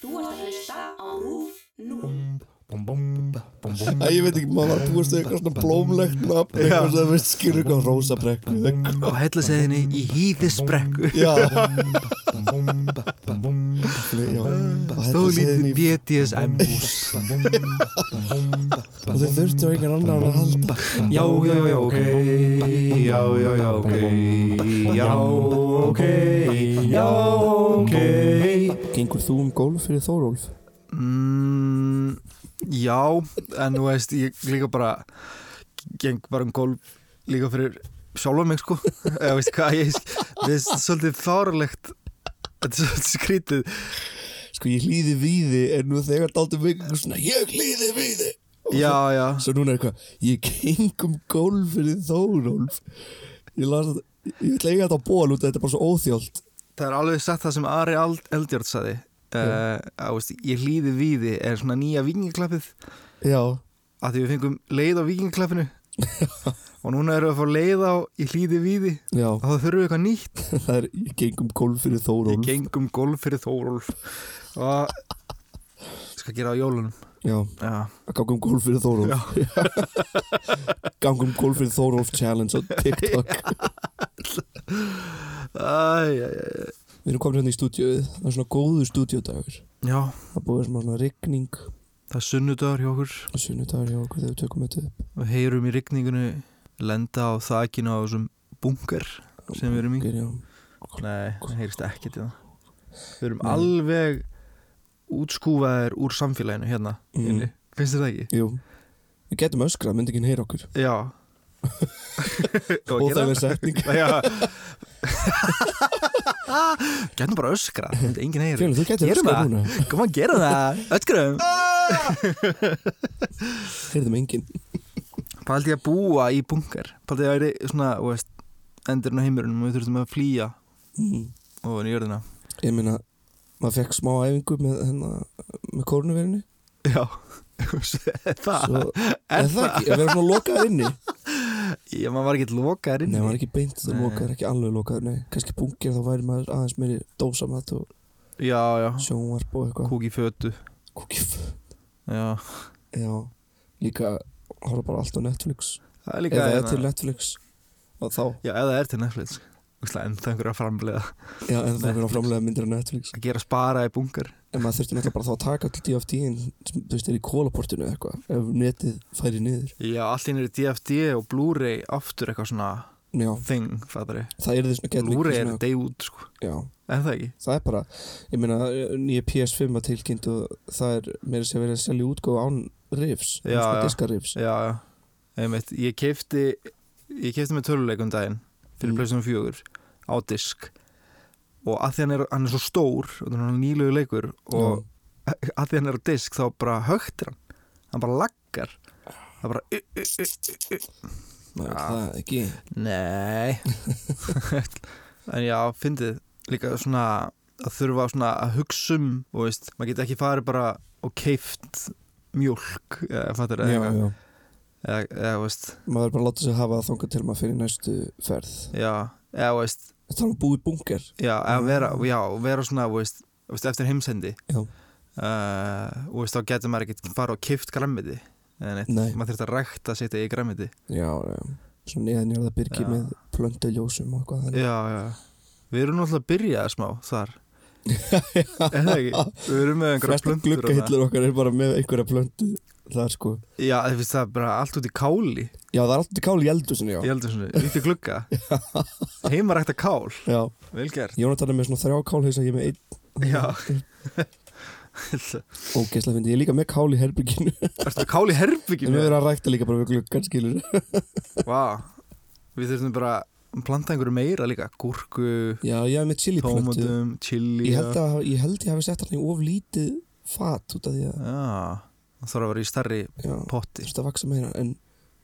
Þú ert að hlusta á RÚF 0. Æ, ég veit ekki, maður var að búast við eitthvað svona blómlegt nafn, eitthvað sem veist skilur eitthvað rósabrekku eitthvað. á hellaseiðinni í hýðisbrekku. Já. Já, og stóð þetta segði lítið BDSM Og þau þurftu einhver annar að halda. Já, já, já, ok. Já, já, já, ok. Já, ok. Já, ok Gengur þú um gólf fyrir Þórólf? mm, já, en þú veist ég líka bara geng bara um gólf líka fyrir sjálfa mig sko. Eða veist hvað ég við veist svolítið fáralegt þetta er svolítið skrítið. Sko ég hlýði víði en nú þegar dálta mig eitthvað svona Ég hlýði víði. Og já, já, Svo núna er eitthvað Ég geng um gólf fyrir Þórólf. Ég las þetta Ég ætla að þetta á ból út Þetta er bara svo óþjólt það er alveg satt það sem Ari Eldjárn saði uh, að, veist, ég hlýði víði er svona nýja vikingaklappið að því við fengum leið á vikingaklappinu og núna erum við að fá leið á ég hlýði víði. Já. Og þá þurfum við eitthvað nýtt. Það er Ég geng um gólf fyrir ég Þórólf gengum golf fyrir Þórólf. Og skal gera á jólunum. Já. Já, Að ganga um gólf fyrir Þórólf. Ganga um gólf fyrir Þórólf challenge á TikTok Við erum komin hérna í stúdíuð Það er svona góður stúdíudagur já, Það búið svona rigning. Það er sunnudagur hjá okkur. Og sunnudagur hjá okkur þegar við tökum þetta upp. Við heyrum í rigningunni lenda á þakinu á þessum bunker sem við erum í. Okkur, já. Nei, það heyrist ekkert í það. Við erum Nei. alveg útskúfaðir úr samfélaginu hérna Mm. Finnst þér það ekki? Jú. Við getum öskrað, myndi ekki heyra okkur. Já Er setning. Já. Getum bara öskra enginn heyri. Fjölu, þú öskrað það. núna. Kom að gera það. Öskrum Heyrðum enginn. Paldi að búa í bunker? Paldi að vera svona veist, Endurinn á heimurinn og við þurftum að flýja mm. Og í jörðina. Ég meina, maður fekk smá æfingu með, hérna, með kórnuverinu Já. Það Svo, Er það ekki, að vera svona lokaður inni Já, maður var ekki lokaður inn Nei, maður er ekki beint Nei. lokaður, ekki alveg lokaður Nei, kannski bunkir þá væri maður aðeins meiri dósamat og Já, já. sjónvarp og eitthvað. Kúk í fötu. Kúkif Já. Já, líka horfa bara allt á Netflix. Það er líka Eða er hérna- til Netflix. Og þá, Já, það er til Netflix En það einhverja framlega já, en það er að framlega myndir á Netflix. Að gera spara í bunker. En maður þurfti náttúrulega bara þá að taka til DFT-in sem þú veist er í kólaportinu eitthvað ef netið færi niður. Já, allt inn er DFD og Blu-ray aftur eitthvað svona Já, thing, fattar ég það er því svona getur Blu-ray er day út, sko. Já, Er það ekki? það er bara ég meina nýja PS5 að tilkynnt og það er meira sér verið að selja útgóð án rifs, Já, já. Já, já. Einmitt, Ég keifti Ég keifti með töluleikum daginn Fyrir Mm. mm. PlayStation 4 á disk. Og að því hann er, hann er svo stór Og það er nýlegu leikur Og að því hann er á disk þá bara högtir hann. Hann bara laggar. Það bara uh, uh, uh, Já. það ekki. Nei. En já, fyndið. Líka svona að þurfa svona að hugsa um og veist, maður geti ekki farið bara og keift mjólk eða fattur eða, eða, eða veist, maður er bara að láta sig hafa það þangað til maður fyrir næstu ferð. Já, eða veist. Þetta er að búið bunker. Já, eða vera, já, vera svona veist, veist, eftir heimsendi. Já. uh, og veist, þá getur maður ekki farið og neitt, Nei. maður þurft að rækta að setja í græmiti Já, já, svona neðan ég að byrgi Já. með plönduljósum og eitthvað þannig. Já, já, við erum náttúrulega að byrja smá þar. Er það ekki? Við erum með einhverja Flesta plöntur og það. gluggahillur okkar er bara með einhverja plöndu Það sko. Já, það finnst það bara allt út í káli. Já, það er alltaf kál í eldhúsinu, já. Ég heldur svona, upp í glugga. Heimarækta kál, Já, vel gert. Jónatan er með svona þrjá kálheisa Ég er með einn. Já. Ógeðslega fyndi, ég er líka með kál í herbygginu Ertu með kál í En herbygginu? við erum að rækta líka bara við gluggan, skilur. Vá. Við þurfum bara að planta einhverju meira líka. Gúrku, Já, ég er með chiliplöntu tómatum, chili Ég held að ég, held ég það þarf að vera í starri já, potti. þurfti að vaksa meira En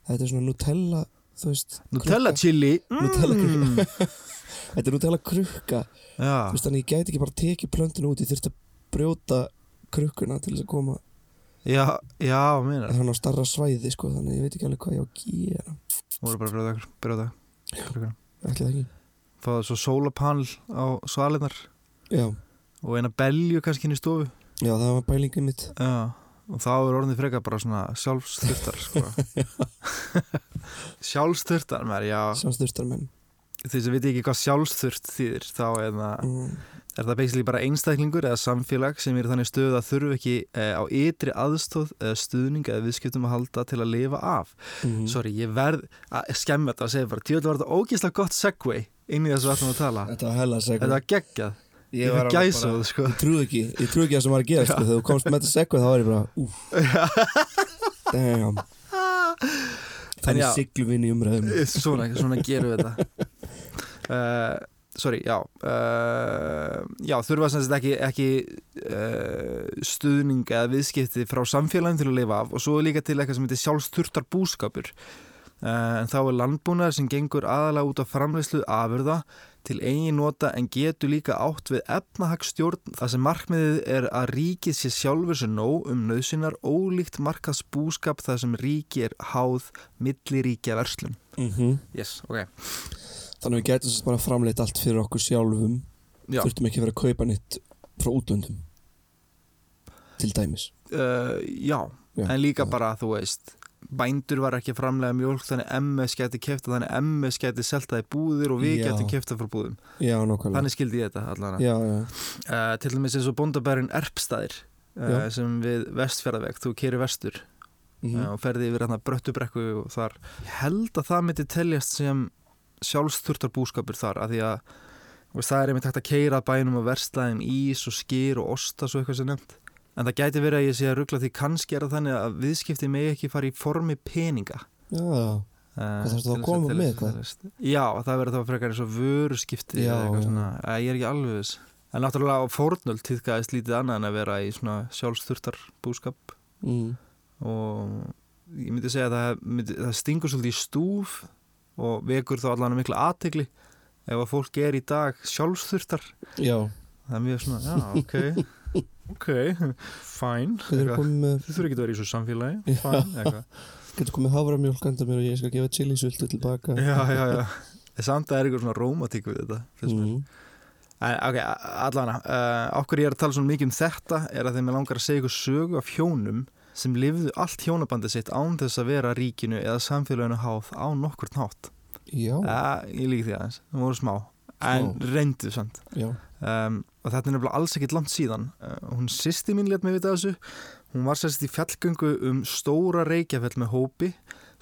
þetta er svona Nutella, þú veist Nutella krukka. chili. Nutella mm. Þetta er Nutella krukka. Þú Já, veist, þannig ég gæti ekki bara tekið plöntuna út Ég þurfti að brjóta krukkuna til þess að koma. Já, já, meina. Það er hann á starra svæði, sko Þannig ég veit ekki alveg hvað ég á að gera. Þú voru bara að krukkan. Ætli það ekki. Fáðu svo sólapanel á svalinnar Já, og eina belju kannski inn í stofu. Já, það var pælingið mitt Já, og þá er orðið frekar bara svona sjálfsþurftar sko. sjálfsþurftar maður, já, Samstyrtar menn. Þeir sem veit ekki hvað sjálfsþurft þýðir þá er það, mm. er það basically bara einstaklingur eða samfélag sem er þannig stöð að þurfu ekki eh, á ytri aðstóð eða stuðning eða viðskiptum að halda til að lifa af. Mm. Sorry, ég verð að skemma þetta að segja bara tjóðlega var þetta ógeðslega gott segway inn í þessu vatnum að tala. Þetta var hella seg Þetta var geggjað, ég var var alveg gæsað bara- sko. Ég trúi ekki, ég trúi ekki að það var að gera sko. Þegar þú komst með þetta segvað þá var ég bara Úf, damn. Þannig siglum við inn í umræðum Svona, svona gerum við þetta. Uh, Sorry, já uh, Já, þurfa sem sagt ekki, ekki uh, stuðning eða viðskipti frá samfélagin til að lifa af og svo er líka til eitthvað sem heitir sjálfsturtar búskapur uh, en þá er landbúnaður sem gengur aðalega út á framleyslu afurða til eigin nota en getur líka átt við efnahagstjórn þar sem markmiðið er að ríkið sé sjálfur sér nóg um nöðsynar ólíkt markaðs búskap þar sem ríki er háð milliríkja verslun. mm Yes, ok. Þannig að við getum sérst bara framleitt allt fyrir okkur sjálfum Já, Þurftum ekki að vera að kaupa nýtt frá útlöndum Til dæmis uh, já. Já, en líka já. bara, þú veist, bændur var ekki að framlega mjólk þannig MS geti kefta, þannig MS geti seltað í búðir og við Já. getum kefta frá búðum. Já, Þannig skildi ég þetta allavega. Já, Uh, til dæmis eins og bóndabærin Erpstaðir uh, Já. sem við vestfjörðaveg, þú keri vestur mm uh, og ferði yfir hérna bröttubrekku og þar. Ég held að það myndi teljast sem sjálfsturtar búskapur þar að því að það er einmitt hægt að keira bænum og verslaðin ís og skýr og osta svo eitthvað sem nefnt. En það gæti verið að ég sé að ruggla því kannski er það þannig að viðskipti megi ekki fara í formi peninga. já, þarftu þá til að koma með eitthvað? Já, það verður þá frekar eins og vöruskipti Já, eða eitthvað já. svona, Æ, ég er ekki alveg þess En náttúrulega á fórnöld týðkaðist lítið annað en að vera í svona sjálfsturtar búskap Mm. og ég myndi segja að það, myndi, það stingur svolítið í stúf og vekur þá allan mikla aðtegli ef að fólk er í dag sjálfsturtar Já, það er mjög svona, já, ok ok, eitthvað. með þið þurfi ekki að vera í svo samfélagi. Eitthvað. Getur komið haframjólk enda mér og ég skal gefa chilisöldu tilbaka já, já, já. Samt að er eitthvað svona rómatík við þetta mm. En, ok, allana, uh, okkur ég er að tala svona mikið um þetta er að þeim er langar að segja ykkur sögu af hjónum sem lifðu allt hjónabandið sitt án þess að vera ríkinu eða samfélaginu háð á nokkur nátt. Já, Uh, ég líki því aðeins, það voru smá, en Smá. reyndu samt. já Um, og þetta er nefnilega alls ekkit langt síðan. Uh, hún sýsti mín létt mig vita þessu, hún var sérst í fjallgöngu um Stóra Reykjafell með hópi.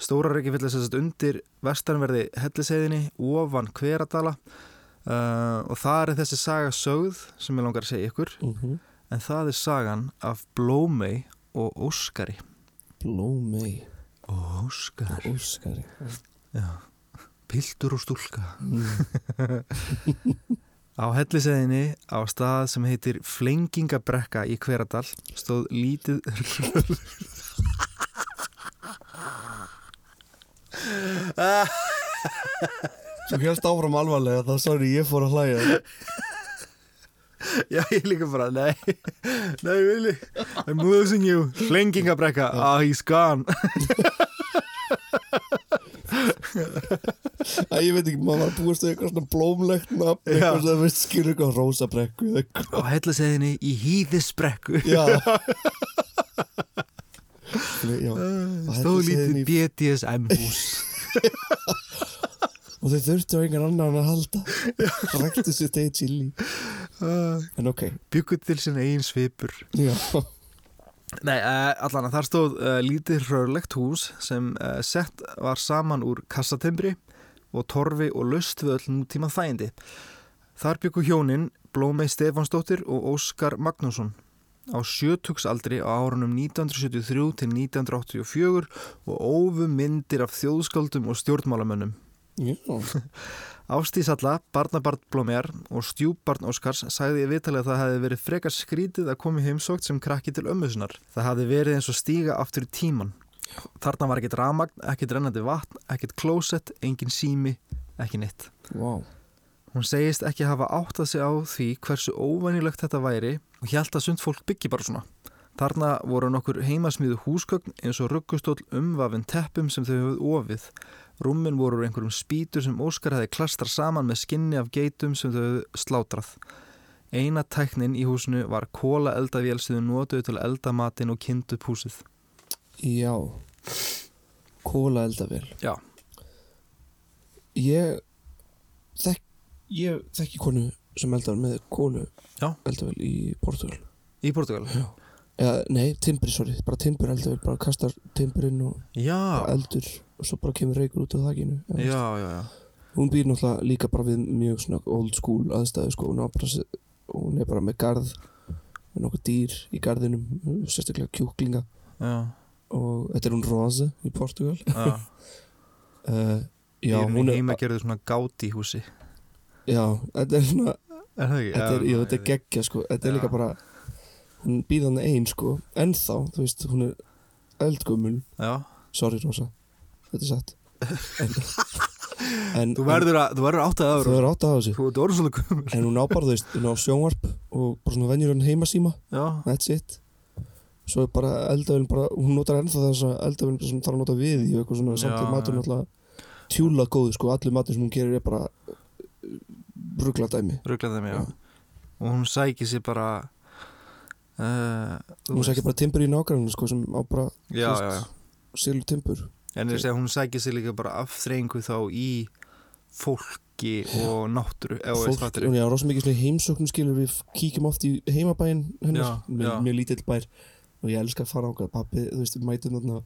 Stóra Reykjafell er sérst undir vestanverði helliseiðinni, ofan Hveradala uh, og það er þessi saga sögð sem ég langar að segja ykkur mm en það er sagan af Blómei og Óskari Blómei Óskar Óskari Já. Piltur og stúlka mm. Á helliseiðinni á stað sem heitir Flengingabrekka í Hveradal stóð lítið Svo hérst áfram alvarlega þá sorry ég fór að hlæja. Já, ég líka bara, nei Nei, Vili I'm losing you. Flengingabrekka, ah, he's gone Æ, ég veit ekki, maður var búist við eitthvað svona blómlegt nafn eitthvað sem veist skilur eitthvað rósabrekku eða eitthvað. Á helliseiðinni í Hýðisbrekku. Já. Já, Á Stóð lítið Hellisheiðinni í- BDSM hús. Og þau þurftu á engan annan að halda. Ræktu sér tegið chili. En ok, Byggur til sinna eigin svipur. Já. Nei, uh, allan að þar stóð uh, lítið hrörlegt hús sem uh, sett var saman úr kassatimbri og torfi og löst við öll nútíma þægindi. Þar byggu hjónin Blómei Stefansdóttir og Óskar Magnússon á sjötugsaldri á árunum 1973 til 1984 og ófu myndir af þjóðskáldum og stjórnmálamönnum. Já, Ástís Alla, barnabarn Blómear og stjúbarn Óskars sagði í viðtalið að það hefði verið frekar skrítið að koma í heimsókt sem krakki til ömmusunar. Það hefði verið eins og stíga aftur í tíman. Þarna var ekkit ramagn, ekkit rennandi vatn, ekkit klósett, engin sími, ekki neitt. vá Hún segist ekki hafa áttað sig á því hversu óvænilegt þetta væri og hjælt að sund fólk byggi bara svona. Þarna voru nokkur heimasmíðu húsgögn eins og ruggustól umvafin teppum sem þau höfðu ofið. Rúmin voru einhverjum spýtur sem Óskar hefði klastra saman með skinni af geitum sem þau höfðu slátrað. Eina tæknin í húsinu var kóla eldavél sem þau notuðu til að elda matinn og kynnt upp húsið. Já. Kóla eldavél Já. Ég þekk Ég þekki konu sem eldar með kólu Já. eldavél í Portugal. Í Portugal? Já. Eða, nei, timbri, sorry, bara timbur eldavél bara kastar timburinn og Já, eldur og svo bara kemur reykur út af þakkinu já, já, já. Hún býr náttúrulega líka bara við mjög svona old school aðstæðu sko, hún, á bara, se- hún er bara með garð með nokkuð dýr í garðinum sérstaklega kjúklinga. Já, og þetta er hún Rose í Portugal. Já. uh, Já, hún er heima gerðu svona gáti í húsi. Já, þetta er svona Er það ekki? þetta er, já, þetta er geggja sko. Þetta er líka bara hún býr þannig ein sko. Ennþá, þú veist, hún er eldgömmul Já, sorry Rosa, þetta er satt. En, en þú verður, að, þú verður átt að þú verður átt að kumur. en hún á bara, þú veist, hún á sjónvarp og bara svona venjur hann heimasíma. Já, that's it svo er bara eldavélum bara, hún notar ennþá þess að eldavélum sem þarf að nota við í eitthvað svona, samt Já, er matur já. náttúrulega tjúla góð, sko, allir matur sem hún gerir er bara ruggla dæmi rugglaði þeim, já. Já. Og hún sækir sér bara... Uh, hún sækir bara timbur í nágranninu, sko, sem á bara Já, já, já. sílu timbur En ég segja, hún sækir sér líka bara afþreyingu þá í fólki og náttúru. fólk, er rosa mikið heimsóknum skilur við kíkjum oft í heimabæin hennar, Já, já. mjög lítill bær og ég elska að fara ákvað pappi, þú veist, við mætum þarna.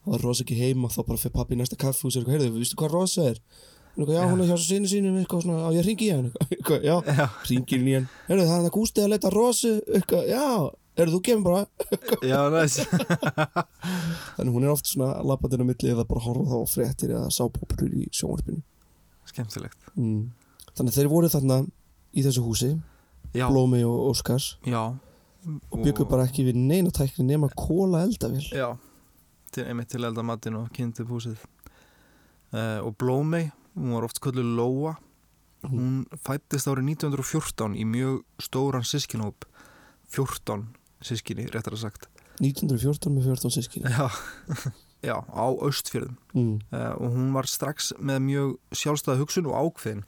Og það er rosa ekki heima, þá bara fyrir pappi í næsta kaffi og sér eitthvað, heyrðu, veistu hvað rosa er? Og já, hún er hjá sinni sínum eitthvað svona, á ég ringi í hann eitthvað, já, ringir í hann. Heyrðu, það er það gústið að leita rosu eitthvað, já, heyrðu, þú kemur bara. Já, næst. þannig hún er oft svona lappandinn á milli eða bara horfa þá fréttir eða sápópurur í sjónvarpinu. Skemmtilegt. mm. þannig þeir voru þarna í þessu húsi, Já, Blómi og Óskars. Já. Og byggu bara ekki við neina tækni nema kóla eldavél Já, til, einmitt til elda matinn og kynnt upp húsið. Uh, og Blómei, hún var oft köllu Lóa. Hún fættist árið 1914 í mjög stóran sískinhóp. 14 sískinni, réttar að sagt. 1914 með 14 sískinni Já, já á Austfjörðum. mm. uh, og hún var strax með mjög sjálfstæða hugsun og ákveðin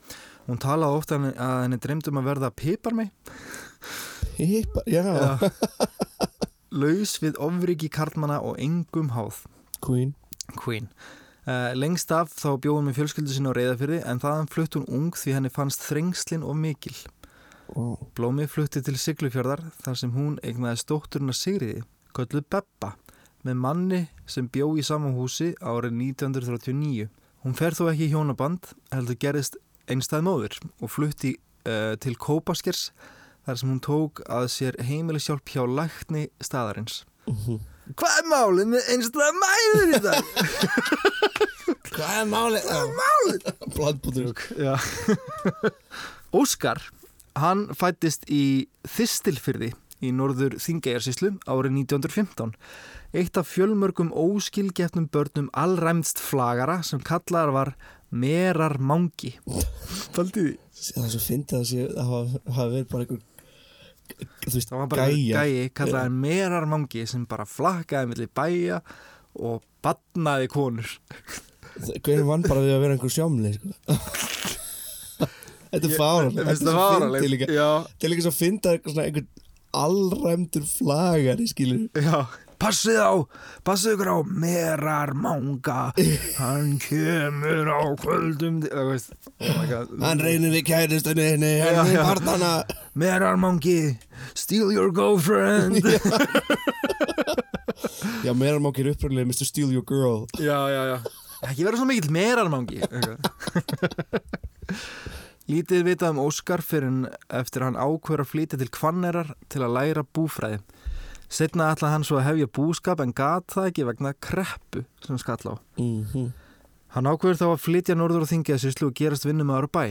hún talaði ofta að henni dreymdum að verða pipar mig Hippa, já, laus við ofriki karlmanna og engum háð. Queen. Queen. Uh, lengst af þá bjóðum með fjölskyldu sinna á reyðafyrði en þaðan flutt hún ung því henni fannst þrengslin of mikil. Wow. Blómi flutti til Siglufjörðar þar sem hún eignaði stótturina Sigriði kölluð Beppa með manni sem bjó í sama húsi árið 1939 hún fer þó ekki í hjónaband heldur gerist einstæð móður og flutti uh, til Kópaskers þar sem hún tók að sér heimilisjálp hjá lækni staðarins Mhm. Hvað er málið með einstæða mæður í dag? Hvað er málið? Hvað er málið? Blandbútur Já. Óskar, hann fættist í Þistilfyrði í norður Þingeyjarsíslu árið 1915. Eitt af fjölmörgum óskilgetnum börnum allræmst flagara sem kallar var Merar Mangi. Faldið því? Það er svo fyndið að sé að hafa, hafa verið bara einhver þú veist, Það var bara gæja gæi kallaði Merar Mangi sem bara flakkaði milli bæja og badnaði konur. Hvernig vann bara við að vera einhver sjámli sko? Þetta er. Já, Þetta er líka svo eitthvað svona einhvern allræmdur flagari skilur Já, passið á, passið ykkur á merar manga, hann kemur á kvöldum, oh Hann reynir við kæristunni hann er partana merar mangi, steal your girlfriend. Já, meira má ekki uppröðlega Mr. Steal Your Girl já, já, já, ekki vera svo mikill merar mangi. Lítið vitað um Óskar fyrir en eftir að hann ákveður að flytja til Kvannerar til að læra búfræði. Setna ætlaði hann svo að hefja búskap en gat það ekki vegna kreppu sem skall á. mm Hann ákveður þá að flytja norður og þingja sýslu og gerast vinnumöður á bæ.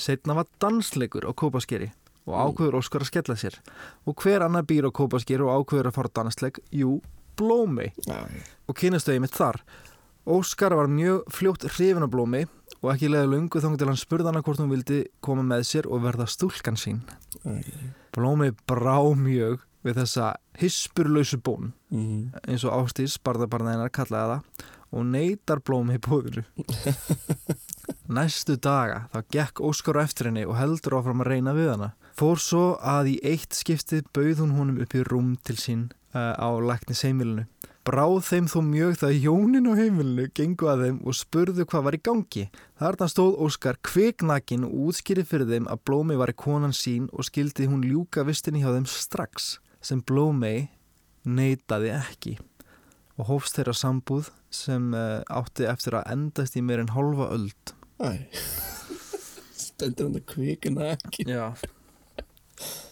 Setna var dansleikur á Kópaskeri og ákveður Óskar að skella sér. Og hver annar býr á Kópaskeri og ákveður að fara dansleik? Jú, Blómi. Og kynastu einmitt þar. Óskar var mjög fljótt hrifin á Blómi og ekki leiði lungu þannig til hann spurði hana hvort hún vildi koma með sér og verða stúlkan sín. Blómi brá mjög við þessa hispurlausu bón. Mm eins og Ástís, barðabarna hennar kallaði það og neytar blómi í búðinu Næstu daga þá gekk Óskar á eftir henni og heldur áfram að reyna við hana. Fór svo að í eitt skiptið bauð hún honum upp í rúm til sín uh, á læknis heimilinu. Bráð þeim þó mjög það hjónin á heimilinu gengu að þeim og spurðu hvað var í gangi. Þarna stóð Óskar kviknakin og útskýrið fyrir þeim að Blómi var í konan sín og skildi hún ljúka vistinni hjá þeim strax sem Blómi neitaði ekki og hófst þeirra sambúð sem uh, átti eftir að endast í meir en hálfa öld. Æ Stendur hann að kvikina ekki Já.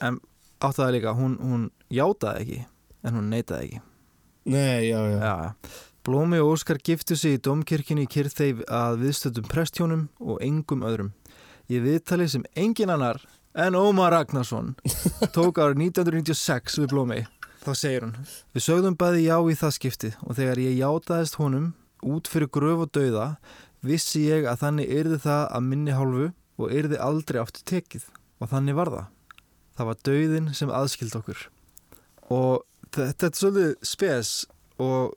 En átti það líka, hún, hún játaði ekki en hún neitaði ekki. Nei, já, já, Já. Blómi og Óskar giftu sig í domkirkjunni í Kyrþeif að viðstöldum prestjónum og engum öðrum. Ég viðtali sem engin annar en Ómar Ragnarsson tók árið 1996 við Blómi. Þá segir hún, við sögðum bæði já í það skiptið og þegar ég játaðist honum út fyrir gröf og dauða vissi ég að þannig yrði það að minni hálfu og yrði aldrei aftur tekið og þannig var það. Það var dauðin sem aðskild okkur. Og þetta er svolítið spes og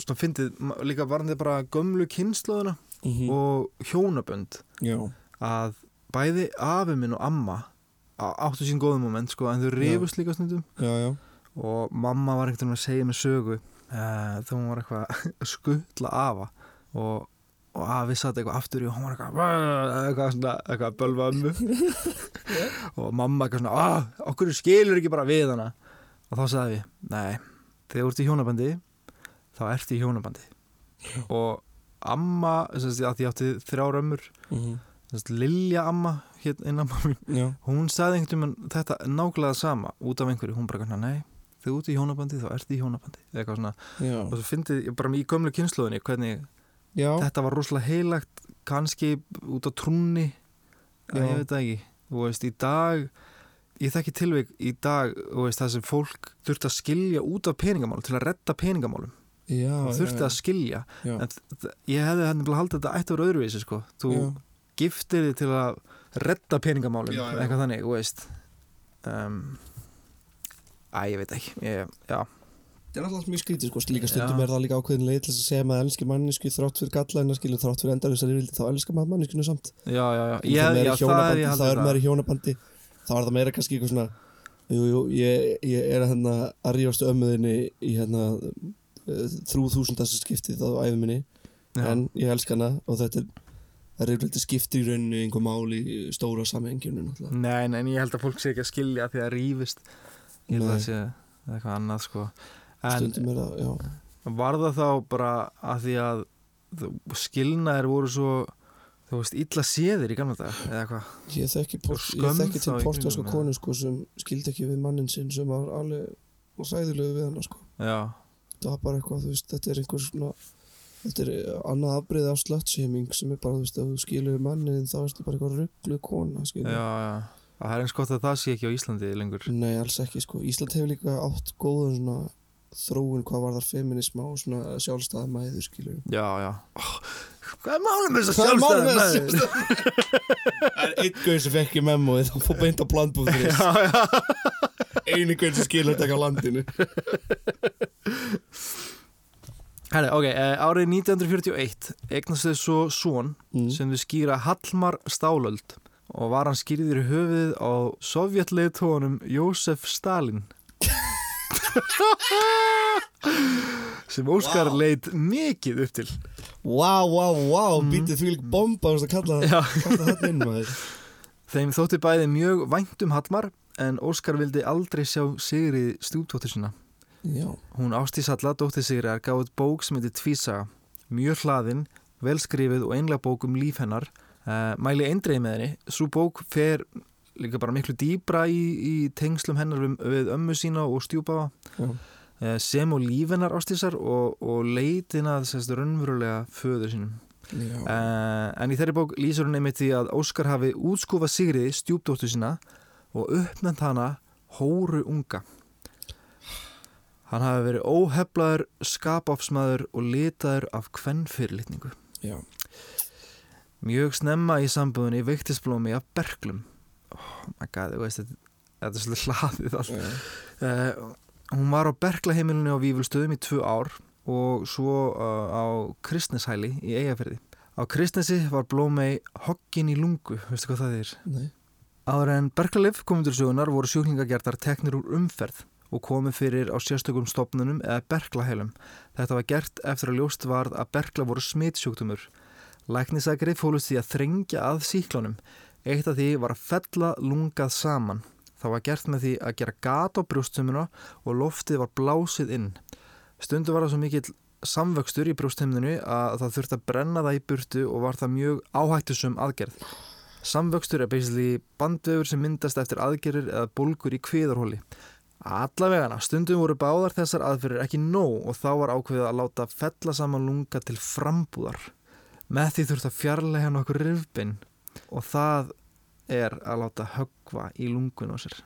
svona fyndið líka varðandi bara gömlu kynnslóðuna Mhm. og hjónabönd já. að bæði afi minn og amma áttu sín góðum moment sko en þau rifust líka já. og mamma var ekkert um að segja með sögu uh, þegar hún var eitthvað að skuttla afa. Og, og afi satt eitthvað aftur í og hún var eitthvað eitthvað, svona, eitthvað að bölva ömmu. Og mamma eitthvað svona ah, okkur skilur ekki bara við hana. Og þá sagði við, nei þegar þú ert í hjónabandi þá ert í hjónabandi. Og amma, þess að ég átti þrjár ömmur þess að Lilja amma hérna mín hún sagði einhvern veginn þetta nákvæmlega sama út af einhverju, hún bara kannar, nei þegar þú ert í hjónabandi þá ert í hjónabandi eitthvað svona, já. og svo fyndið ég bara í gömlu kynnslóðinni hvernig já. þetta var rosalega heilagt kannski út á trúnni Já. ég veit ekki og veist, í dag ég þekki tilveik í dag og veist, það sem fólk þurfti að skilja út af peningamálum til að redda peningamálum já, og þurfti að skilja en ég hefði hann að halda þetta að vera öðruvísi sko. þú. Giftir þig til að redda peningamálum Já, já. eitthvað þannig, þú veist um, Æ, ég veit ekki ég, Já, Það er alltaf mjög skrítið sko, líka stundum Já. er það líka ákveðin leið til að segja að maður elskir mannesku þrátt fyrir galla en að skilja þrátt fyrir yfirvildi þá elskar maður manneskunu samt já, já, já, ég, já í það er hjónabandi, ég þá haldið er maður í hjónabandi þá er það meira kannski eitthvað svona jú, jú, ég, ég er að, hérna, að rífast ömmuðinni í hérna þrjú þúsundast skiptið á æfum minni Já. en ég elska hana og þetta er það er yfirleitt skiptir í rauninni einhver mál í stóra samhenginu náttúrulega. Nei, nei, en ég held að fólk sé ekki að skilja því að rífist. Ég held að Nei. það sé eitthvað annað sko. En er það, var það þá bara að því að skilnaðir voru svo þú veist, illa séðir í gamla dag eða eitthvað? Ég þekki, port, ég þekki til portugalska konu sko, sem skildi ekki við mannin sinn sem var alveg sæðilegu við hana sko. Já, það var bara eitthvað, þú veist, þetta er einhver svona þetta er annað afbreyð af sluttshaming sem er bara, þú veist, ef þú skilur mannin þá ertu bara eitthvað rugglu kona já, skilur. já. Það er eins gott að það sé ekki á Íslandi lengur. Nei, alls ekki, sko, Ísland hefur líka átt góðan svona þróun hvað var þar feminisma og svona sjálfstæða mæður skilur Já, já. Oh, Hvað er málum með þess Hvað er málið með sjálfstæða þessa Það er einn gauð sem fekk í memóið þá fór beint á blandbúður Já, já. Einu gauð sem skilur þetta ekki á landinu Herri, ok, eh, árið 1941 eignast þau svo son mm. sem þau skýra Hallmar Stálöld og var hann skýrður í höfuðið á sovjetleitónum Jósef Stalin sem Óskar Vá. leit mikið upp til Vá, vá, vá, Mm. býtið því líka bomba að kalla kalla þetta inn Þeim þótti bæði mjög vænt um Hallmar en Óskar vildi aldrei sjá Sigri stjúptóttur sína Já, Hún Ástís Halla, dóttir Sigriðar, gaf út bók sem heitir Tvísaga. Mjög hlaðin, velskrifið og einlega bók um líf hennar. Uh, mæli eindreið með henni. Svo bók fer líka bara miklu dýbra í, í tengslum hennar við, við ömmu sína og stjúpaða. Uh, sem og líf hennar Ástísar og, og leitin að sérst, raunverulega föður sínum. Uh, en í þeirri bók lýsur hún einmitt því að Óskar hafi útskúfað Sigriði stjúpdóttur sína og uppnefnt hana hóru unga. Hann hafi verið óheflaður, skapafsmaður og litaður af kvennfyrirlitningu. já. Mjög snemma í sambúðinni veiktisblómi af berglum. Oh my god, veist, þetta, er svolítið hlaðið allt. já. Uh, hún var á berklaheimilinu á Vífulstöðum í tvö ár og svo uh, á Kristneshæli í Eyjafyrði. Á Kristnesi var Blómei hoggin í lungu, veistu hvað það er? Nei, Áður en Berklalif komundur sögunar voru sjúklingagertar teknir úr umferð og komið fyrir á sérstökum stopnunum eða berklaheilum. Þetta var gert eftir að ljóst varð að berkla voru smitsjúktumur. Læknisækri fólust því að þrengja að síklunum. Eitt af því var að fella lungað saman. Það var gert með því að gera gat á brjóstumuna og loftið var blásið inn. Stundu var það svo mikill samvöxtur í brjóstuminu að það þurfti að brenna það í burtu og var það mjög áhættusum aðgerð. Samvöxtur er basically bandvefur sem myndast eftir aðgerðir eða bólgur í kviðarhóli. Allavegana, stundum voru báðar þessar aðferðir ekki nóg og þá var ákveðið að láta fella saman lunga til frambúðar. Með því þurft að fjarlæga nokkur rifbinn og það er að láta högva í lungun á sér.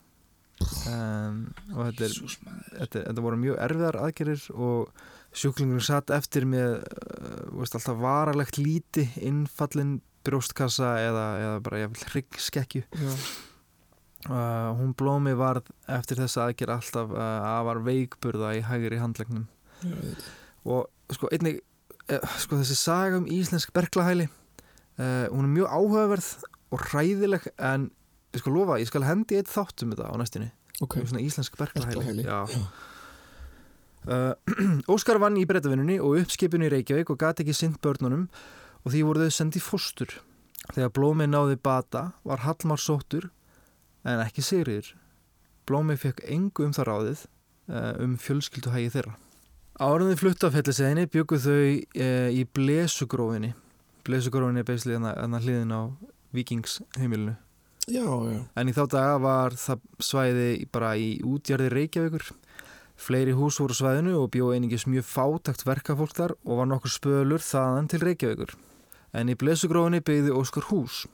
Um, og þetta, er, þetta, þetta voru mjög erfiðar aðgerir og sjúklingur satt eftir með uh, alltaf varalegt líti innfallin brjóstkassa eða, eða bara hryggskekkju Já. Uh, hún blómi varð eftir þessa aðgerð alltaf uh, afar veikburða í hægri handlegnum og sko einnig uh, sko þessi saga um íslensk berglahæli hún er mjög áhugaverð og hræðileg en ég skal lofa, ég skal hendi eitt þátt um þetta á næstinni ok, um svona íslensk berglahæli Óskar vann í breytavinnunni og uppskipinu í Reykjavík og gati ekki sint börnunum og því voru þau sendið fóstur. Þegar Blómi náði bata var Hallmar sóttur en ekki Sigriður Blómi fekk engu um það ráðið uh, um fjölskylduhægi þeirra. Áraðið flutta af helliseginni bygguð þau uh, í Blesugrófinni. Blesugrófinni er beislega þannig hliðin á Vikingsheimilinu já, já. En í þá daga var það svæði bara í útjarði Reykjavíkur. Fleiri hús voru svæðinu og bjóð einingis mjög fátakt verkafólk þar og var nokkur spölur þaðan til Reykjavíkur. En í blesugrófinni byggði Óskar hús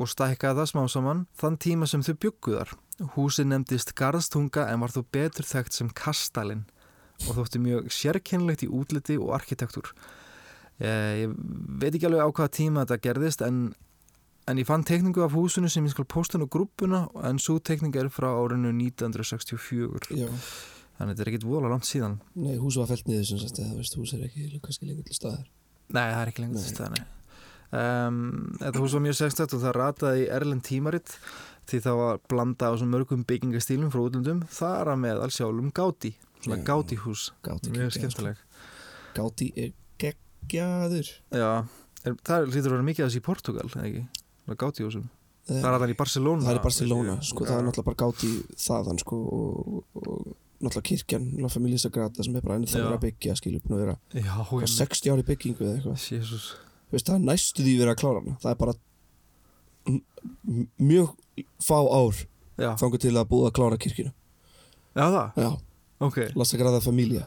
og stækkaði það smá saman þann tíma sem þau bygguðar. Húsin nefndist Garðstunga en var þó betur þekkt sem Kastalin og þótti mjög sérkennlegt í útliti og arkitektúr. Ég, ég veit ekki alveg á hvaða tíma þetta gerðist en En ég fann teikningu af húsinu sem ég skal posta nú grúppuna en svo teikninga er frá árinu 1964 Já, þannig að þetta er ekkit vola langt síðan nei, hús var fælt niður sem sagt, þú veist, hús er ekki kannski lengur til staðar Nei, það er ekki lengur Nei. til staðan um, Þetta hús var mjög sextætt og það rataði í Erlend tímaritt því það var blanda á mörgum byggingastílum frá útlundum þar að meðal sjálfum Gáti. Gáti hús, Gáti mjög skemmtileg. Gáti er geggjaður. Já, er, það lítur að vera mikið að þessi í Portugal, eða ekki? Gáti húsum, Eh, það er alltaf í Barcelona Það er í Barcelona, sko, það er náttúrulega bara gáti þaðan, sko, og, og náttúrulega kirkjan, náttúrulega Familia Sagrada sem er bara ennþá að byggja, skilur, búin að vera Já, hvað, 60 ári byggingu eða eitthvað, veist, það er næstu því verið að klára hana, það er bara mjög fá ár Já, þangur til að búið að klára kirkjuna, já það, já, ok. La Sagrada Familia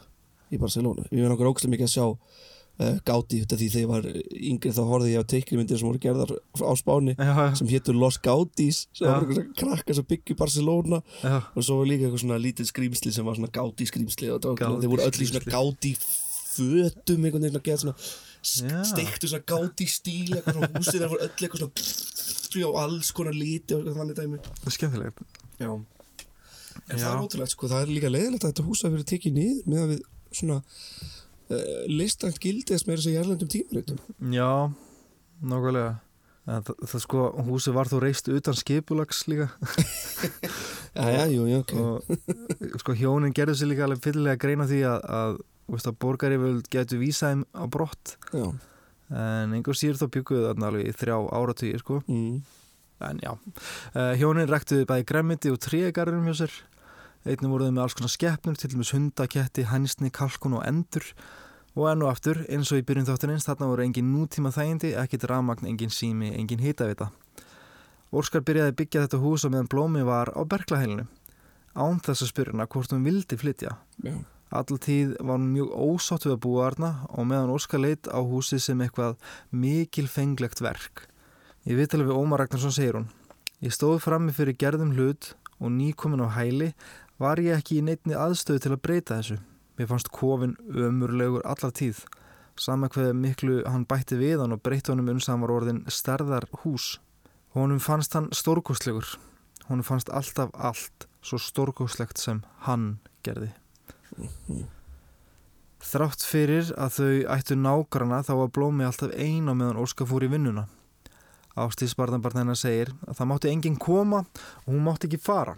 í Barcelona, ég veit okkur ógstlega mikið að sjá uh, gáti, þetta því þegar ég var yngri þá horfði ég á teikrimyndir sem voru gerðar á Spáni Já, já, sem hétur Los Gautis sem var eitthvað krakka sem byggju Barcelona. Já, og svo var líka eitthvað svona lítið skrýmsli sem var svona gáti skrýmsli og það voru öll í svona gáti fötum einhvern veginn að geta svona. Steiktu svona gáti stíl eitthvað svona húsið þeir voru öll eitthvað svona og alls konar líti og eitthvað þannig dæmi. Það er skemmtilegt. Já. En Já. það er ótrúlega sko, það er líka leiðilegt að þetta hús hafi verið tekið niður með að við svona uh, listrænt gildist með þess að jærlendum tímaritum Já, nákvæmlega. En það, það sko, húsi var þó reist utan skipulags líka. Já, já, jú, já, ok. Og sko hjónin gerðu sér líka alveg fyllilega greina því að, að, veist, að borgariföld getur vísaðum á brott. Já, en einhver síður þá bygguðu þarna alveg í þrjá áratugir sko. Mm, en já, uh, hjónin ræktuðu bæði gremmiti og tríegarðurum hjá sér. Einnig voruðu með alls konar skeppnur til dæmis hundaketti, hænsni, kalkun og endur. Og enn og aftur, eins og í byrjun þáttanins þarna voru engin nútíma þægindi ekkit rafmagn, engin sími, engin hitavita. Óskar byrjaði að byggja þetta hús á meðan blómi var á berglahælinu án þess að spyrjuna hvort hún vildi flytja. Já, Alltaf tíð var hún mjög ósátt við að búa þarna og meðan Óskar leitt á húsið sem eitthvað mikilfenglegt verk. Ég veit alveg Ómar Ragnarsson segir hún. Ég stóð frammi fyrir gerðum hlut og nýkomin á hæli var ég ekki í neittni aðstöðu til að breyta þessu. Mér fannst kofin ömurlegur allar tíð. Sama hvað miklu hann bætti við hann og breytti honum hann var orðin stærðar hús. Honum fannst hann stórkostlegur. Honum fannst alltaf allt svo stórkostlegt sem hann gerði. Þrátt fyrir að þau ættu nágrana þá var Blómi alltaf ein á meðan Óskar fór í vinnuna. Ástíðsbarnabarn hennar segir að það mátti enginn koma og hún mátti ekki fara.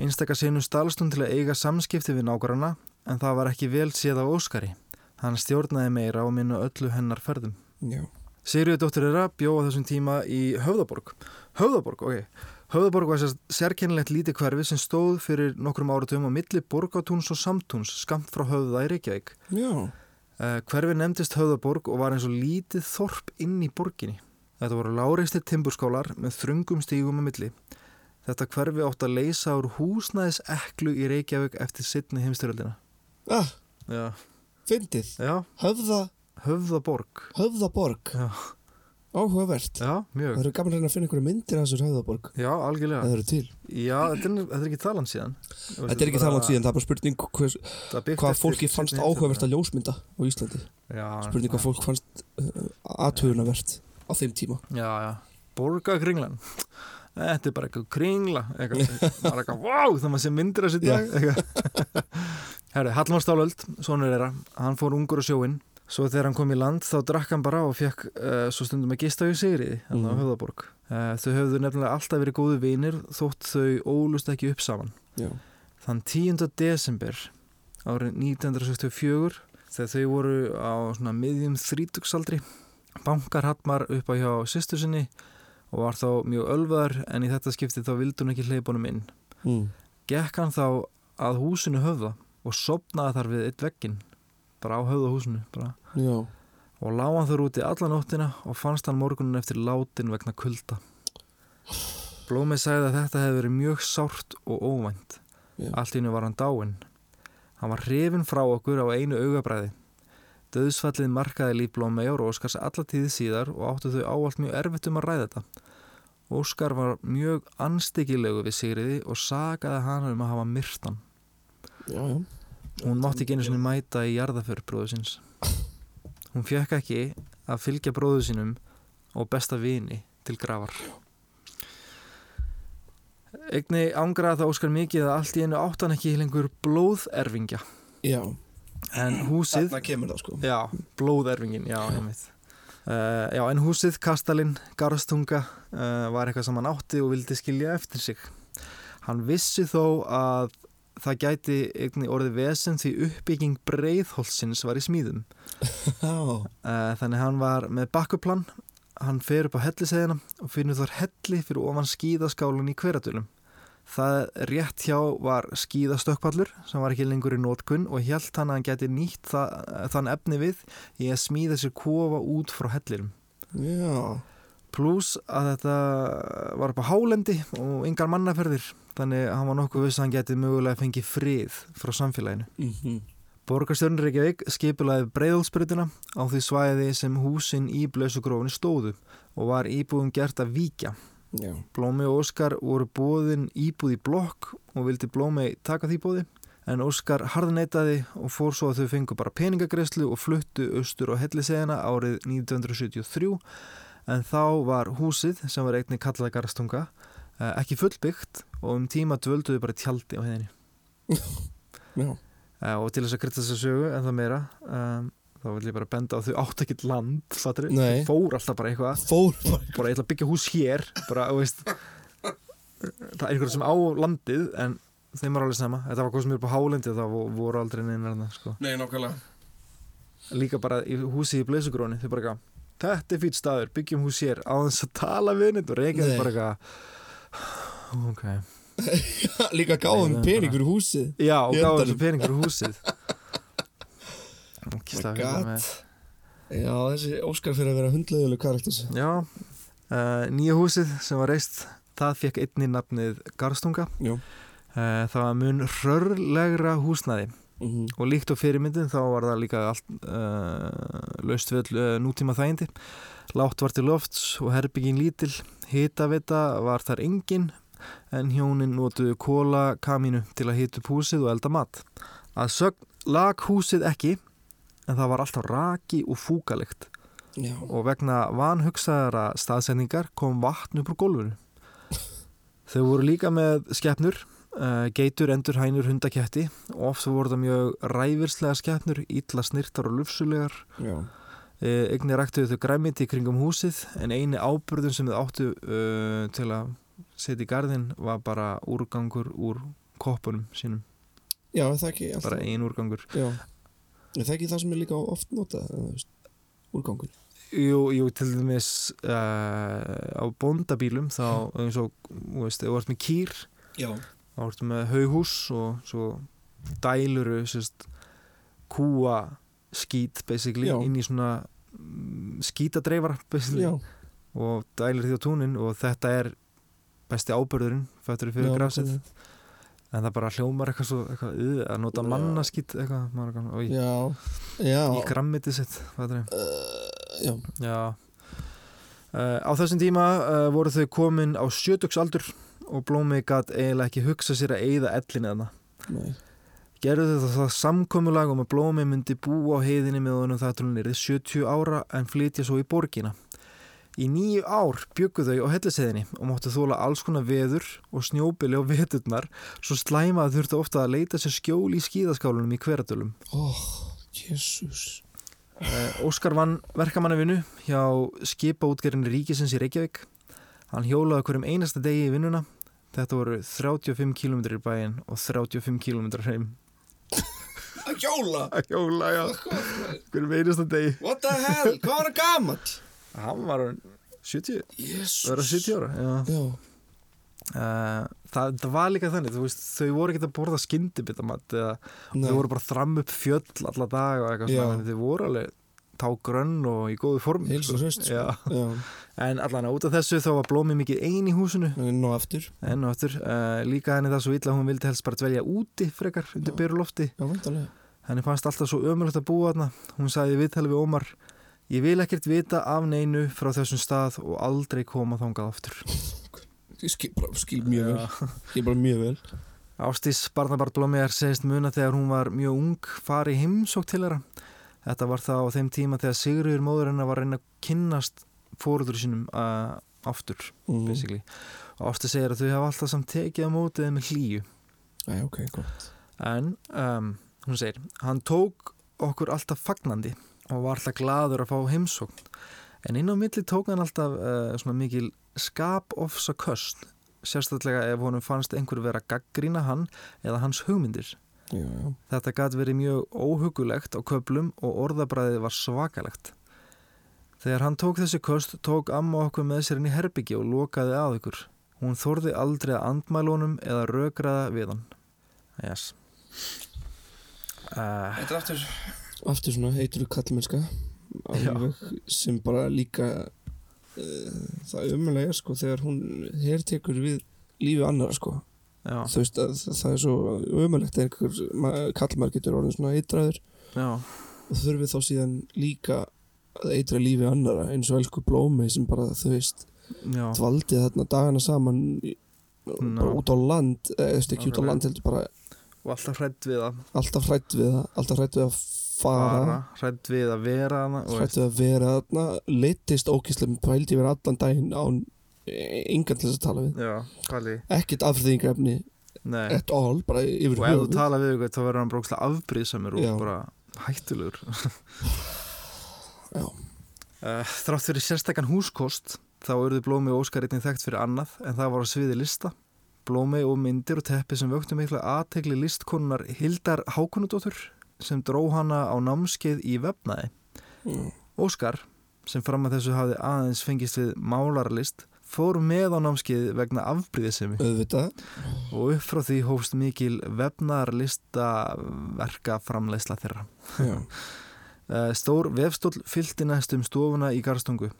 Einstakar sinu stalst hún til að eiga samskipti við nágrana en það var ekki vel séð á Óskari. Hann stjórnaði meira og minna öllu hennar ferðum. Já. Sigriður dóttir þeirra bjóða þessum tíma í Höfðaborg. Höfðaborg, ok. Höfðaborg var sérkennilegt lítið hverfi sem stóð fyrir nokkrum áratum á milli Borgatúns og Samtúns skamt frá Höfða í Reykjavík. Já. Uh, hverfi nefndist Höfðaborg og var eins og lítið þorp inn í borginni. Þetta voru láreistir timburskálar með þrungum stígum á milli. Þetta hverfi átt að leysa úr húsnæðis eklu í Reykjavík eftir sittni heimstyröldina. Ah, Já. fyndið. Já, Höfða, Höfðaborg. höfðaborg. Já, Áhugavert. já mjög. Það eru gaman að finna einhverja myndir af þessar höfðaborg. Já, algjörlega. Það eru til. Já, þetta er, er ekki talan síðan. Þetta er ekki það langt síðan, það er bara spurning hvers, hvað fólki fannst áhugavert að ljósmynda á Íslandi. Já, Spurning hvað fólk fannst uh, aðtöfunavert á þeim tíma. Já, já, borgakringlan. Þetta er bara eitthvað kringla, eitthvað, bara eitthvað, wow, það maður sé myndir að eitthvað. Herri, Hallmar Stálöld, sonur á svo þegar hann kom í land þá drakk hann bara og fekk uh, svo stundum að gista í Sigriði, hann á. Höfðaborg. Uh, þau höfðu nefnilega alltaf verið góðu vinir þótt þau ólust ekki upp saman. Já. Þann 10. desember árið 1964 þegar þau voru á svona miðjum þrítugsaldri bankar Hallmar upp á hjá sýstur sinni og var þá mjög ölvaður en í þetta skipti þá vildi hún ekki hleypunum inn. Mm. Gekk hann þá að húsinu höfða og sopnaði þar við eitt veggin bara á höfða húsinu bara. Já. og lág hann þar úti alla nóttina og fannst hann morgunin eftir látin vegna kulda. Blómið sagði að þetta hefði verið mjög sárt og óvænt. Já. Allt í hennu var hann dáinn. Hann var hrifin frá okkur á einu augabræði. Döðsfallið markaði líf Blómeyjar og Óskars alla tíði síðar og áttu þau ávallt mjög erfitt um að ræða þetta. Óskar var mjög anstekilegu við Sigriði og sagaði hana um að hafa myrtan. Já, já. Hún mátti ekki einu sinni mæta í jarðaför bróðu síns. Hún fekk ekki að fylgja bróðu sínum og besta vini til grafar. Egni ángraði það Óskar mikið að allt í einu áttan ekki lengur blóðerfingja. Já. En húsið, það sko. já, blóðerfingin, já, einmitt. Uh, já, en húsið, kastalinn, garðstunga uh, var eitthvað sem hann átti og vildi skilja eftir sig. Hann vissi þó að það gæti eigni orðið vesen því uppbygging breiðholsins var í smíðum. Uh, þannig hann var með bakkuplan, hann fer upp á hellisegina og finnur þar helli fyrir ofan skíðaskálan í hveradölum. Það rétt hjá var skíðastökkpallur sem var ekki lengur í nótkunn og held hann að hann gæti nýtt það, þann efni við í að smíða sér kofa út frá hellirum. Já. Plus að þetta var upp á hálendi og yngar mannaferðir þannig að hann var nokkuð viss að hann geti mögulega fengið frið frá samfélaginu. Mm Borgarstjórn Reykjavík skipulaði breiðholsbrytina á því svæði sem húsin í blösugrófni stóðu og var íbúðum gert að víkja. Já. Blómi og Óskar voru bóðin íbúð í blokk og vildi Blómi taka því bóði en Óskar harðneitaði og fór svo að þau fengu bara peningagreislu og fluttu austur á hellisegina árið 1973 en þá var húsið sem var einnig kallaði garastunga eh, ekki fullbyggt og um tíma dvölduðu bara tjaldi á heiðinni. Já. Uh, og til þess að krytta þess að sögu en það meira um, þá vil ég bara benda á þau átt ekkert land þau fór alltaf bara eitthvað Fór bara. ég ætla að byggja hús hér bara, veist það er einhverjum sem á landið en þeim var alveg sama, þetta var hvað sem er upp á hálendi þá vo- voru aldrei neina sko. Nei, nákvæmlega. líka bara í húsi í Bleisugróni þau bara eitthvað, þetta er fýtt staður byggjum hús hér á þess að tala við neitt og þau bara eitthvað ok, Líka gáðum Nei, pening bara- fyrir húsið. já og Í gáði endanum. þessu pening fyrir húsið Ógeðslega my fyndið god. með- Já, þessi Óskar fyrir að vera hundleðuleg karakter. Já, uh, nýja húsið sem var reist, það fekk einni nafnið Garstunga. Uh, það var mun rörlegra húsnæði Mm -hmm. og líkt á fyrirmyndin þá var það líka allt uh, laust við uh, nútíma þægindi. Látt var til lofts og herbyggin lítil, hitavita var þar engin en hjónin notuðu kóla kamínu til að hita upp húsið og elda mat. Að sögn lag húsið ekki en það var alltaf raki og fúkalegt Já. og vegna vanhugsaðara staðsendingar kom vatn upp úr gólfinu. Þau voru líka með skeppnur, geitur, endur, hænur, hundaketti. Og oft voru það mjög ræfirslega skeppnur, illa snirtar og lufsulegar. Já. Uh, Einnig ræktuðu þau græmiti kringum húsið en eini áburðun sem þau áttu uh, til að setja í garðin var bara úrgangur úr koppunum sínum, Já, það ekki alltaf bara ein úrgangur. Já. Er það ekki það sem er líka oft notað Úrgangur Jú, jú, til dæmis uh, á bóndabílum þá eins og, þú veist, ef þú ert með kýr Já þá ertu með haughús og svo dæluru sérst, kúa skít basically Já. inn í svona mm, skítadreifara basically Já. og dælir því á túnin og þetta er besti ábörðurinn fættur fyrir nákvæmlega. en það bara hljómar eitthvað svo eitthvað, uh, að nota Já. mannaskít eitthvað, er eitthvað, Já Já. í grammitið sitt uh, Já. Já. Uh, Á þessum tíma uh, voru þau komin á sjötugsaldur og Blómi gat eiginlega ekki hugsa sér að eyða ellinni þarna. Nei Gerðu þau það samkomulag um að Blómi myndi búa á heiðinni með honum það til hún er 70 ára en flytja svo í borgina. Í nýju ár byggu þau á helliseiðinni og máttu þóla alls konar veður og snjóbili á veturnar svo slæma að þurftu ofta að leita sér skjól í skíðaskálunum í hveradölum. Ó, jésús Uh, Óskar vann verkamannavinu hjá skipaútgerðinni Ríkisins í Reykjavík. Hann hjólaði hverjum einasta degi í vinnuna. Þetta voru 35 km í bæinn og 35 km heim. Að hjóla Að hjóla, já. Hverjum einasta degi. What the hell, hvað var það gamall? Hann var orðinn 70, Jésús verða 70 ára. Já. Já Uh, það, það var líka þannig, veist, þau voru ekki að borða skyndibitamat þau voru bara að þramma upp fjöll alla dag þau voru alveg tágrönn og í góðu form. Og hraust, sko. Já. Já. En allan út af þessu þá var blómið mikið ein í húsinu. En nú aftur. Enn og aftur, uh, líka henni það svo illa að hún vildi helst bara dvelja úti frekar undir Já. byrju lofti, Já, vantarlega henni fannst alltaf svo ömulegt að búa þarna, hún sagði viðtali við Ómar ég vil ekkert vita af neinu frá þessum stað og aldrei koma þangað aftur. Ég skil, bara, skil mjög vel. Skil bara mjög vel. Ástís Barnabart Blómiðar segist muna þegar hún var mjög ung fari í heimsók til þeirra þetta var það á þeim tíma þegar Sigurður móður hennar var að reyna að kynnast fóruður sínum uh, aftur mm. basically og Ástís segir að þau hafa alltaf samt tekið á mótið með hlýju Æ, ok, gott En um, hún segir, hann tók okkur alltaf fagnandi og var alltaf gladur að fá heimsókn. En inn á milli tók hann alltaf uh, svona mikil skapofsa köst, sérstaklega ef honum fannst einhver vera að gaggrína hann eða hans hugmyndir. Já, já Þetta gat verið mjög óhugulegt á köplum og orðabræðið var svakalegt. Þegar hann tók þessi köst tók amma okkur með sér inn í herbyggi og lokaði að ykkur. Hún þorði aldrei að andmælunum eða rökraða við hann. Yes. Uh, Þetta er aftur Aftur svona heitur kallmennska sem bara líka uh, Það umulega sko Þegar hún hertekur við lífi annara sko já, Þú veist að það er svo umulegt að einhver kallmar getur orðin svona eitraður. Já, og þurfið þá síðan líka að eitra lífi annara eins og elsku blómi sem bara þú veist já, dvaldið þarna dagana saman bara út á land eða veist ekki út á land heldur bara og alltaf hrætt við að alltaf hrætt við það alltaf hrætt við að fara. Hrætt við að vera hrætt við að vera þarna leittist ókíslega pældi verið allan daginn án engan til þess að tala við. Ekkert afþýðingrefni nei. at all bara yfir og ef þú tala við ykkur þá verður hann brókslega afbríðsamur og Já. bara hættulegur. Já. uh, Þrátt fyrir sérstakann húskost þá urðu Blómi og Óskar einnig þekkt fyrir annað en það var á sviði lista. Blómi og myndir og teppi sem vöktu mikla aðtegli listkonunar Hildar Hákonudóttur sem dró hana á námskeið í vefnaði. Mm. Óskar, sem fram að þessu hafði aðeins fengist við málarlist fór með á námskeið vegna afbríðisemi og upp frá því hófst mikil vefnarlista verka framleysla þeirra. Eh, Stór vefstól fylgdi næst um stofuna í Garstungu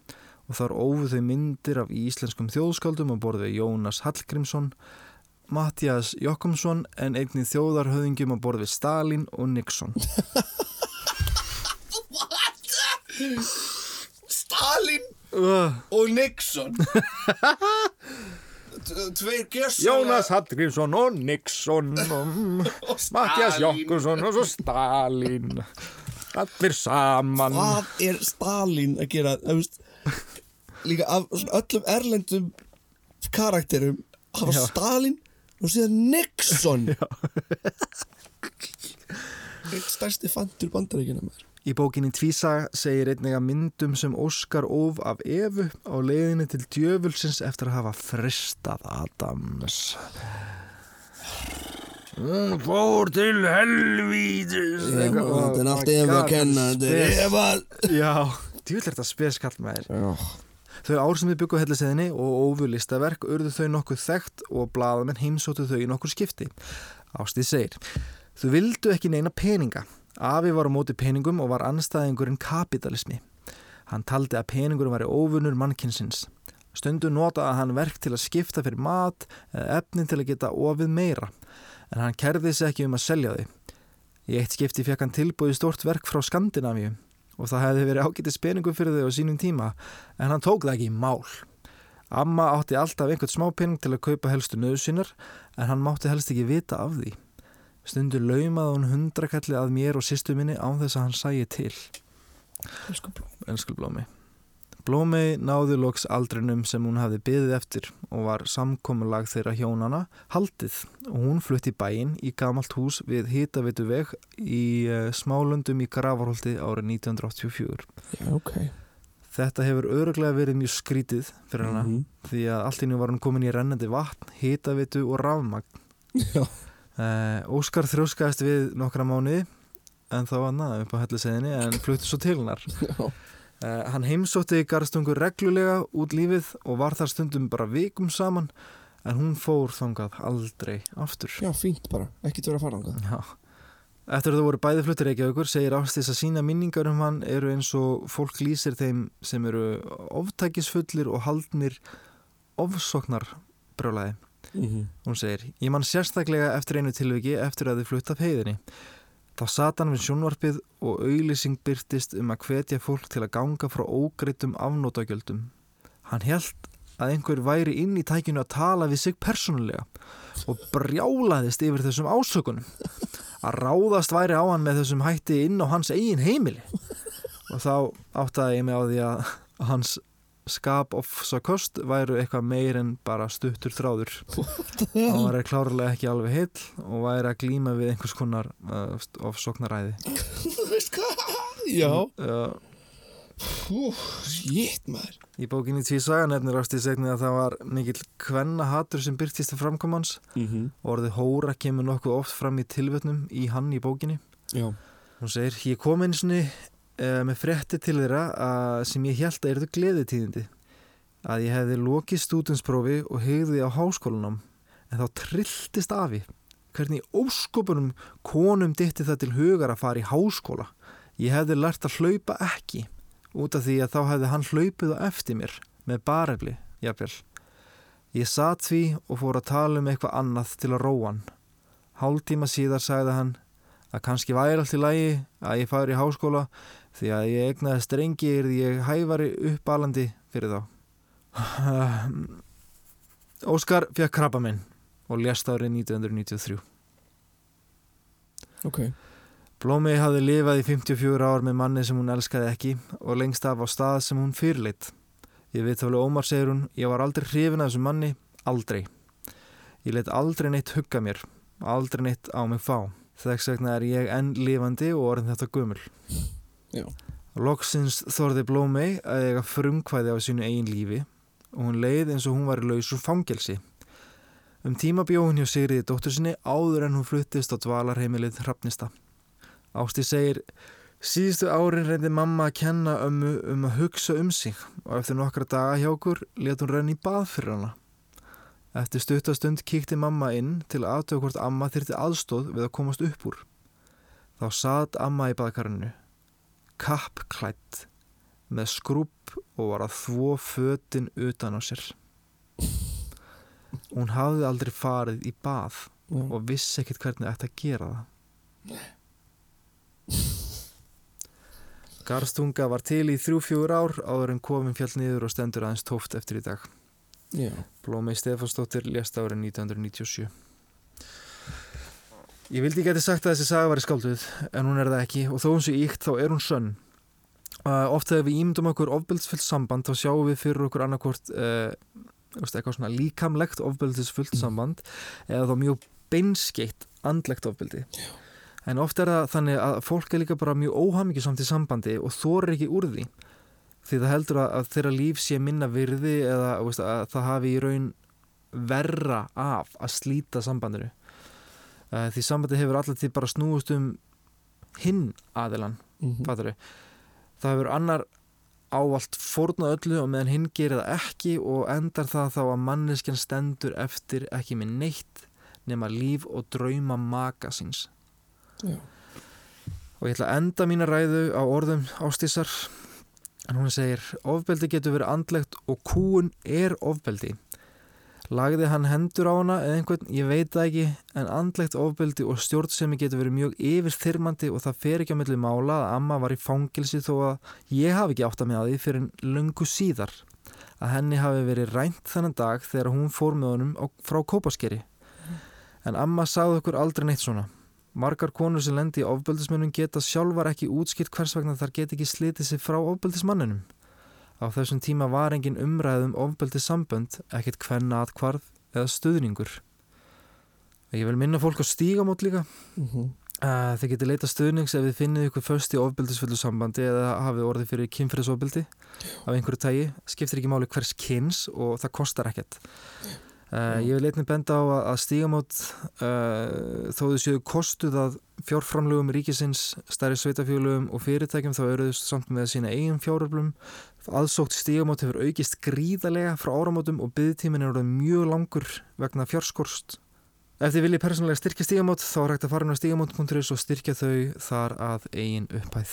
og þar ófu þau myndir af íslenskum þjóðskáldum á borði Jónas Hallgrímsson, Mattias Jokkumsson en einnig þjóðarhöðingjum á borði Stalin og Nixon. Stalin Uh, og Nixon. Tveir gjössalega Jónas Hallgrímsson og Nixon og Mattias Jokkumsson og svo Stalin. Allir saman. Hvað er Stalin að gera? Veist, Líka af öllum erlendum karakterum hafa Já. Stalin og síðan Nixon. Eitt stærsti fantur bandaríkina maður Í bókinni Tvísaga segir einnig að myndum sem Óskar óf af Evu á leiðinni til djöfulsins eftir að hafa fristað Adams. Hún fór til helvítis. Þetta er allt ef að kenna Þetta er ef að Já, djúvill er þetta speskall með þér. Já, Þau ár sem við byggum helliseðinni og ófu listaverk urðu þau nokkuð þekkt og blaðamenn heimsóttu þau í nokkur skipti. Ástið segir, þau vildu ekki neina peninga. Afi var á móti peningum og var anstæðingurinn kapitalismi. Hann taldi að peningurinn var í ófunur mannkinsins. Stundu notaði hann verk til að skipta fyrir mat eða efnin til að geta ofið meira. En hann kerði sig ekki um að selja þau. Í eitt skipti fekk hann tilbúið stort verk frá Skandinavíu og það hefði verið ágætið speningum fyrir þau á sínum tíma en hann tók það ekki í mál. Amma átti alltaf einhvern smá pening til að kaupa helstu nöðu sínar en hann mátti helst ekki vita af því. Stundu laumaði hún hundrakalli að mér og sýstu minni án þess að hann sæi til. Elsku Blómi. Blómi náði loks aldrinum sem hún hafði byðið eftir og var samkomulag þeirra hjónana haldið og hún flutti bæinn í gamalt hús við Hitavitu veg í uh, Smálundum í Gravarholti árið 1984. Já, ok Þetta hefur öruglega verið mjög skrítið fyrir hana Mhm. því að allt í nú var hún komin í rennandi vatn, hitavitu og rafmagn. Já, Óskar þrjóskaðist við nokkra mánuði en þá var hann upp á helliseðinni en flutti svo til hennar. Uh, hann heimsótti Garðstungur reglulega út lífið og var þar stundum bara vikum saman en hún fór þangað aldrei aftur. já, fínt bara Ekki vera að fara ánga Já. Eftir að það voru bæði fluttir ekki aukur segir Ástis að sína minningar um hann eru eins og fólk lýsir þeim sem eru oftækisfullir og haldnir ofsoknar brjólaði. Mhm. Hún segir, ég man sérstaklega eftir einu tilviki eftir að þið flutt af heiðinni. Þá sat hann við sjónvarpið og auðlýsing byrtist um að hvetja fólk til að ganga frá ógreitum afnótagjöldum. Hann held að einhver væri inn í tækinu að tala við sig persónulega og brjálaðist yfir þessum ásökunum. Að ráðast væri á hann með þessum hætti inn á hans eigin heimili. Og þá áttaði ég mig á því að hans skap ofsakost væru eitthvað meir en bara stuttur þráður. Hann var klárlega ekki alveg heill og væri að glíma við einhvers konar uh, veist hvað? Já. Uh, Shit, maður. Í bókinni Tvísaga nefnir ástið segnið að það var mikill kvenna hatur sem byrtist til framkomans Mhm. og orðið hóra kemur nokkuð oft fram í tilvötnum í hann í bókinni. Já, hún segir, ég kom einu sinni uh, með frétti til þeirra að, sem ég held að erðu gleðitíðindi. Að ég hefði lokið stúdinsprófi og hegði á háskólanum en þá trilltist afi. Hvernig óskopunum konum ditti það til hugar að fara í háskóla? Ég hefði lært að hlaupa ekki. Út af því að þá hefði hann hlaupið á eftir mér með barefli, jafnvel. Ég satt því og fór að tala um eitthvað annað til að róa hann. Hálftíma síðar sagði hann að kannski væri allt í lagi að ég fari í háskóla því að ég egnaði strengi er ég hæfari uppalandi fyrir þá. Óskar fekk krabba minn og lést árið 1993. ok Blómi hafði lifað í 54 ár með manni sem hún elskaði ekki og lengst af á stað sem hún fyrirleitt. Ég veit þálega Ómar segir hún, ég var aldrei hrifin af þessum manni, aldrei. Ég leitt aldrei neitt hugga mér, aldrei neitt á mig fá. Þess vegna er ég enn lifandi og orðin þetta gömul. Já. Loksins þorði Blómei að eiga frumkvæði á sínu eigin lífi og hún leið eins og hún var laus úr fangelsi. Um tíma bjó hún hjá Sigriði dóttur sinni áður en hún fluttist á dvalarheimilið Hrafnista. Ásti segir, síðustu árin reyndi mamma að kenna ömmu um að hugsa um sig og eftir nokkra daga hjá okkur let hún renni í bað fyrir hana. Eftir stuttastund kíkti mamma inn til að aðtöku hvort amma þyrti aðstóð við að komast upp úr. Þá satt amma í baðkarinu, kappklætt, með skrúp og var að þvó fötin utan á sér. Hún hafði aldrei farið í bað og vissi ekkert hvernig ætti að gera það. Garstunga var til í þrjú-fjögur ár áður en kofin fjall niður og stendur aðeins tóft eftir í dag. Já, Blómei Stefansdóttir lést árið 1997. Ég vildi geti sagt að þessi saga var í skálduð en hún er það ekki og þó hún sé íkt þá er hún sönn. Uh, oft þegar við ímyndum okkur ofbeldsfullt samband þá sjáum við fyrir okkur annarkvort uh, eitthvað svona líkamlegt ofbeldsfullt samband eða þá mjög beinskeitt andlegt ofbeldi. en oft er það þannig að fólk er líka bara mjög óhamingjusamt í sambandi og þorir ekki úr því því það heldur að, að þeirra líf sé minna virði eða veist, að það hafi í raun verra af að slíta sambandinu uh, því sambandi hefur alltaf til bara snúist um hinn aðilan Mhm. fattari. það hefur annar ávallt fórnað öllu og meðan hinn gerir það ekki og endar það þá að manneskjan stendur eftir ekki með neitt nema líf og drauma maka síns Já. og ég ætla að enda mína ræðu á orðum ástísar en hún segir ofbeldi getur verið andlegt og kúun er ofbeldi. Lagði hann hendur á hana eða einhvern, ég veit það ekki en andlegt ofbeldi og stjórnsemi getur verið mjög yfirþyrmandi og það fer ekki á milli mála að amma var í fangilsi þó að ég hafi ekki átt að með að því fyrir lungu síðar að henni hafi verið rænt þennan dag þegar hún fór með honum frá kópaskeri. En amma sagði okkur aldrei neitt svona margar konur sem lendi í ofbeldismönnum geta sjálfar ekki útskilt hvers vegna þar get ekki slitið sig frá ofbeldismanninum. Á þessum tíma var engin umræðum ofbeldis sambönd, ekkert hvenna atkvarð eða stuðningur. Ég vil minna fólk á stígamót líka. Mhm. Uh, þið getið leita stuðnings ef þið finnið ykkur föst í ofbeldisfullu sambandi eða hafið orðið fyrir kynfyrirsofbeldi af einhverju tægi, skiptir ekki máli hvers kyns og það kostar ekkert uh, ég vil leitni benda á að, stígamót uh, þó þau séu kostuð að fjárframlugum ríkisins stærri sveitafjölugum og fyrirtækjum þá eru þau samt með sína eigin fjáröflum aðsókt stígamót hefur aukist gríðarlega frá áramótum og byggtímin er orðið mjög langur vegna fjárskorst Ef þið viljið persónulega styrkja stígamót þá er hægt að fara inn á stígamót.is og styrkja þau þar að eigin upphæð.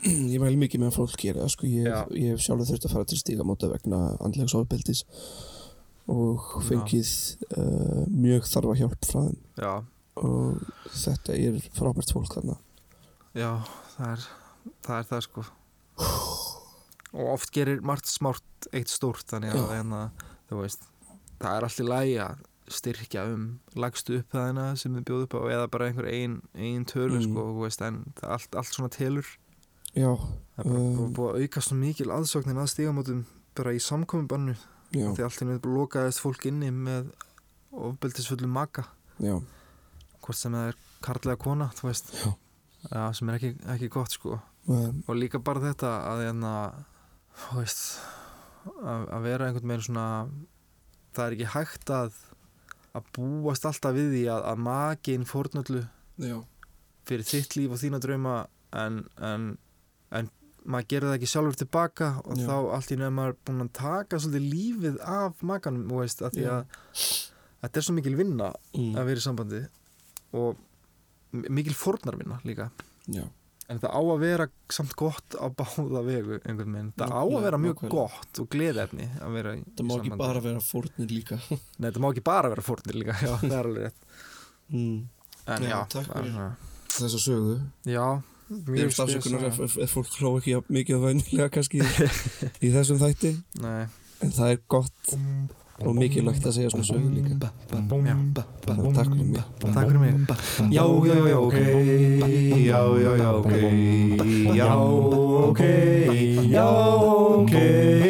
Ég mæli mikið með að fólk gera það, sko. ég, Já. ég hef sjálfur þurft að fara til stígamóta vegna andlegs ofbeldis og fengið uh, mjög þarfa hjálp frá þeim Já, og þetta er frábært fólk þarna já, það er það, er það sko. Og oft gerir margt smárt eitt stórt þannig að hérna, veist, það er allt í lagi að styrkja um lagstu upphæðina sem þið bjóðu upp á eða bara einhver ein, ein tölu Mm. sko, veist, en allt, allt svona telur. Já, Það er bara Um. búið að auka svo mikil aðsóknin að stígamótum bara í samkominbannu já, því allt nöðu lokaðist fólk inni með ofbeldisfullu maka. Já, hvort sem það er karlega kona þú veist. Já, sem er ekki, ekki gott sko. Um, og líka bara þetta að hérna þú veist að, að vera einhvern veginn svona það er ekki hægt að að búast alltaf við því að, að makin fórnöllu já, fyrir þitt líf og þína drauma en, en maður gerir það ekki sjálfur tilbaka og Já. þá allt í nefn maður búin að taka svolítið lífið af makanum þú veist, að því Já. að þetta er svo mikil vinna mm, að vera í sambandi og mikil fórnarvinna líka. Já, en það á að vera samt gott á báða vegu einhvern veginn, það á að vera mjög gott og gleðefni að vera í, það má ekki sambandi. bara vera fórnir líka. Nei, það má ekki bara vera fórnir líka, já, það er alveg rétt. Mm, en Já, já, takk er fyrir. svona- þessa sögu. Já, mjög er afsökunar spes ef, ef, ef fólk hló ekki mikið að vennilega kannski í, í þessum þætti Nei, en það er gott og mikilvægt að segja svona sögu líka Þannig að takk fyrir mig takk fyrir mig Já, já, já, ok Já, já, já, ok Já, ok Já, ok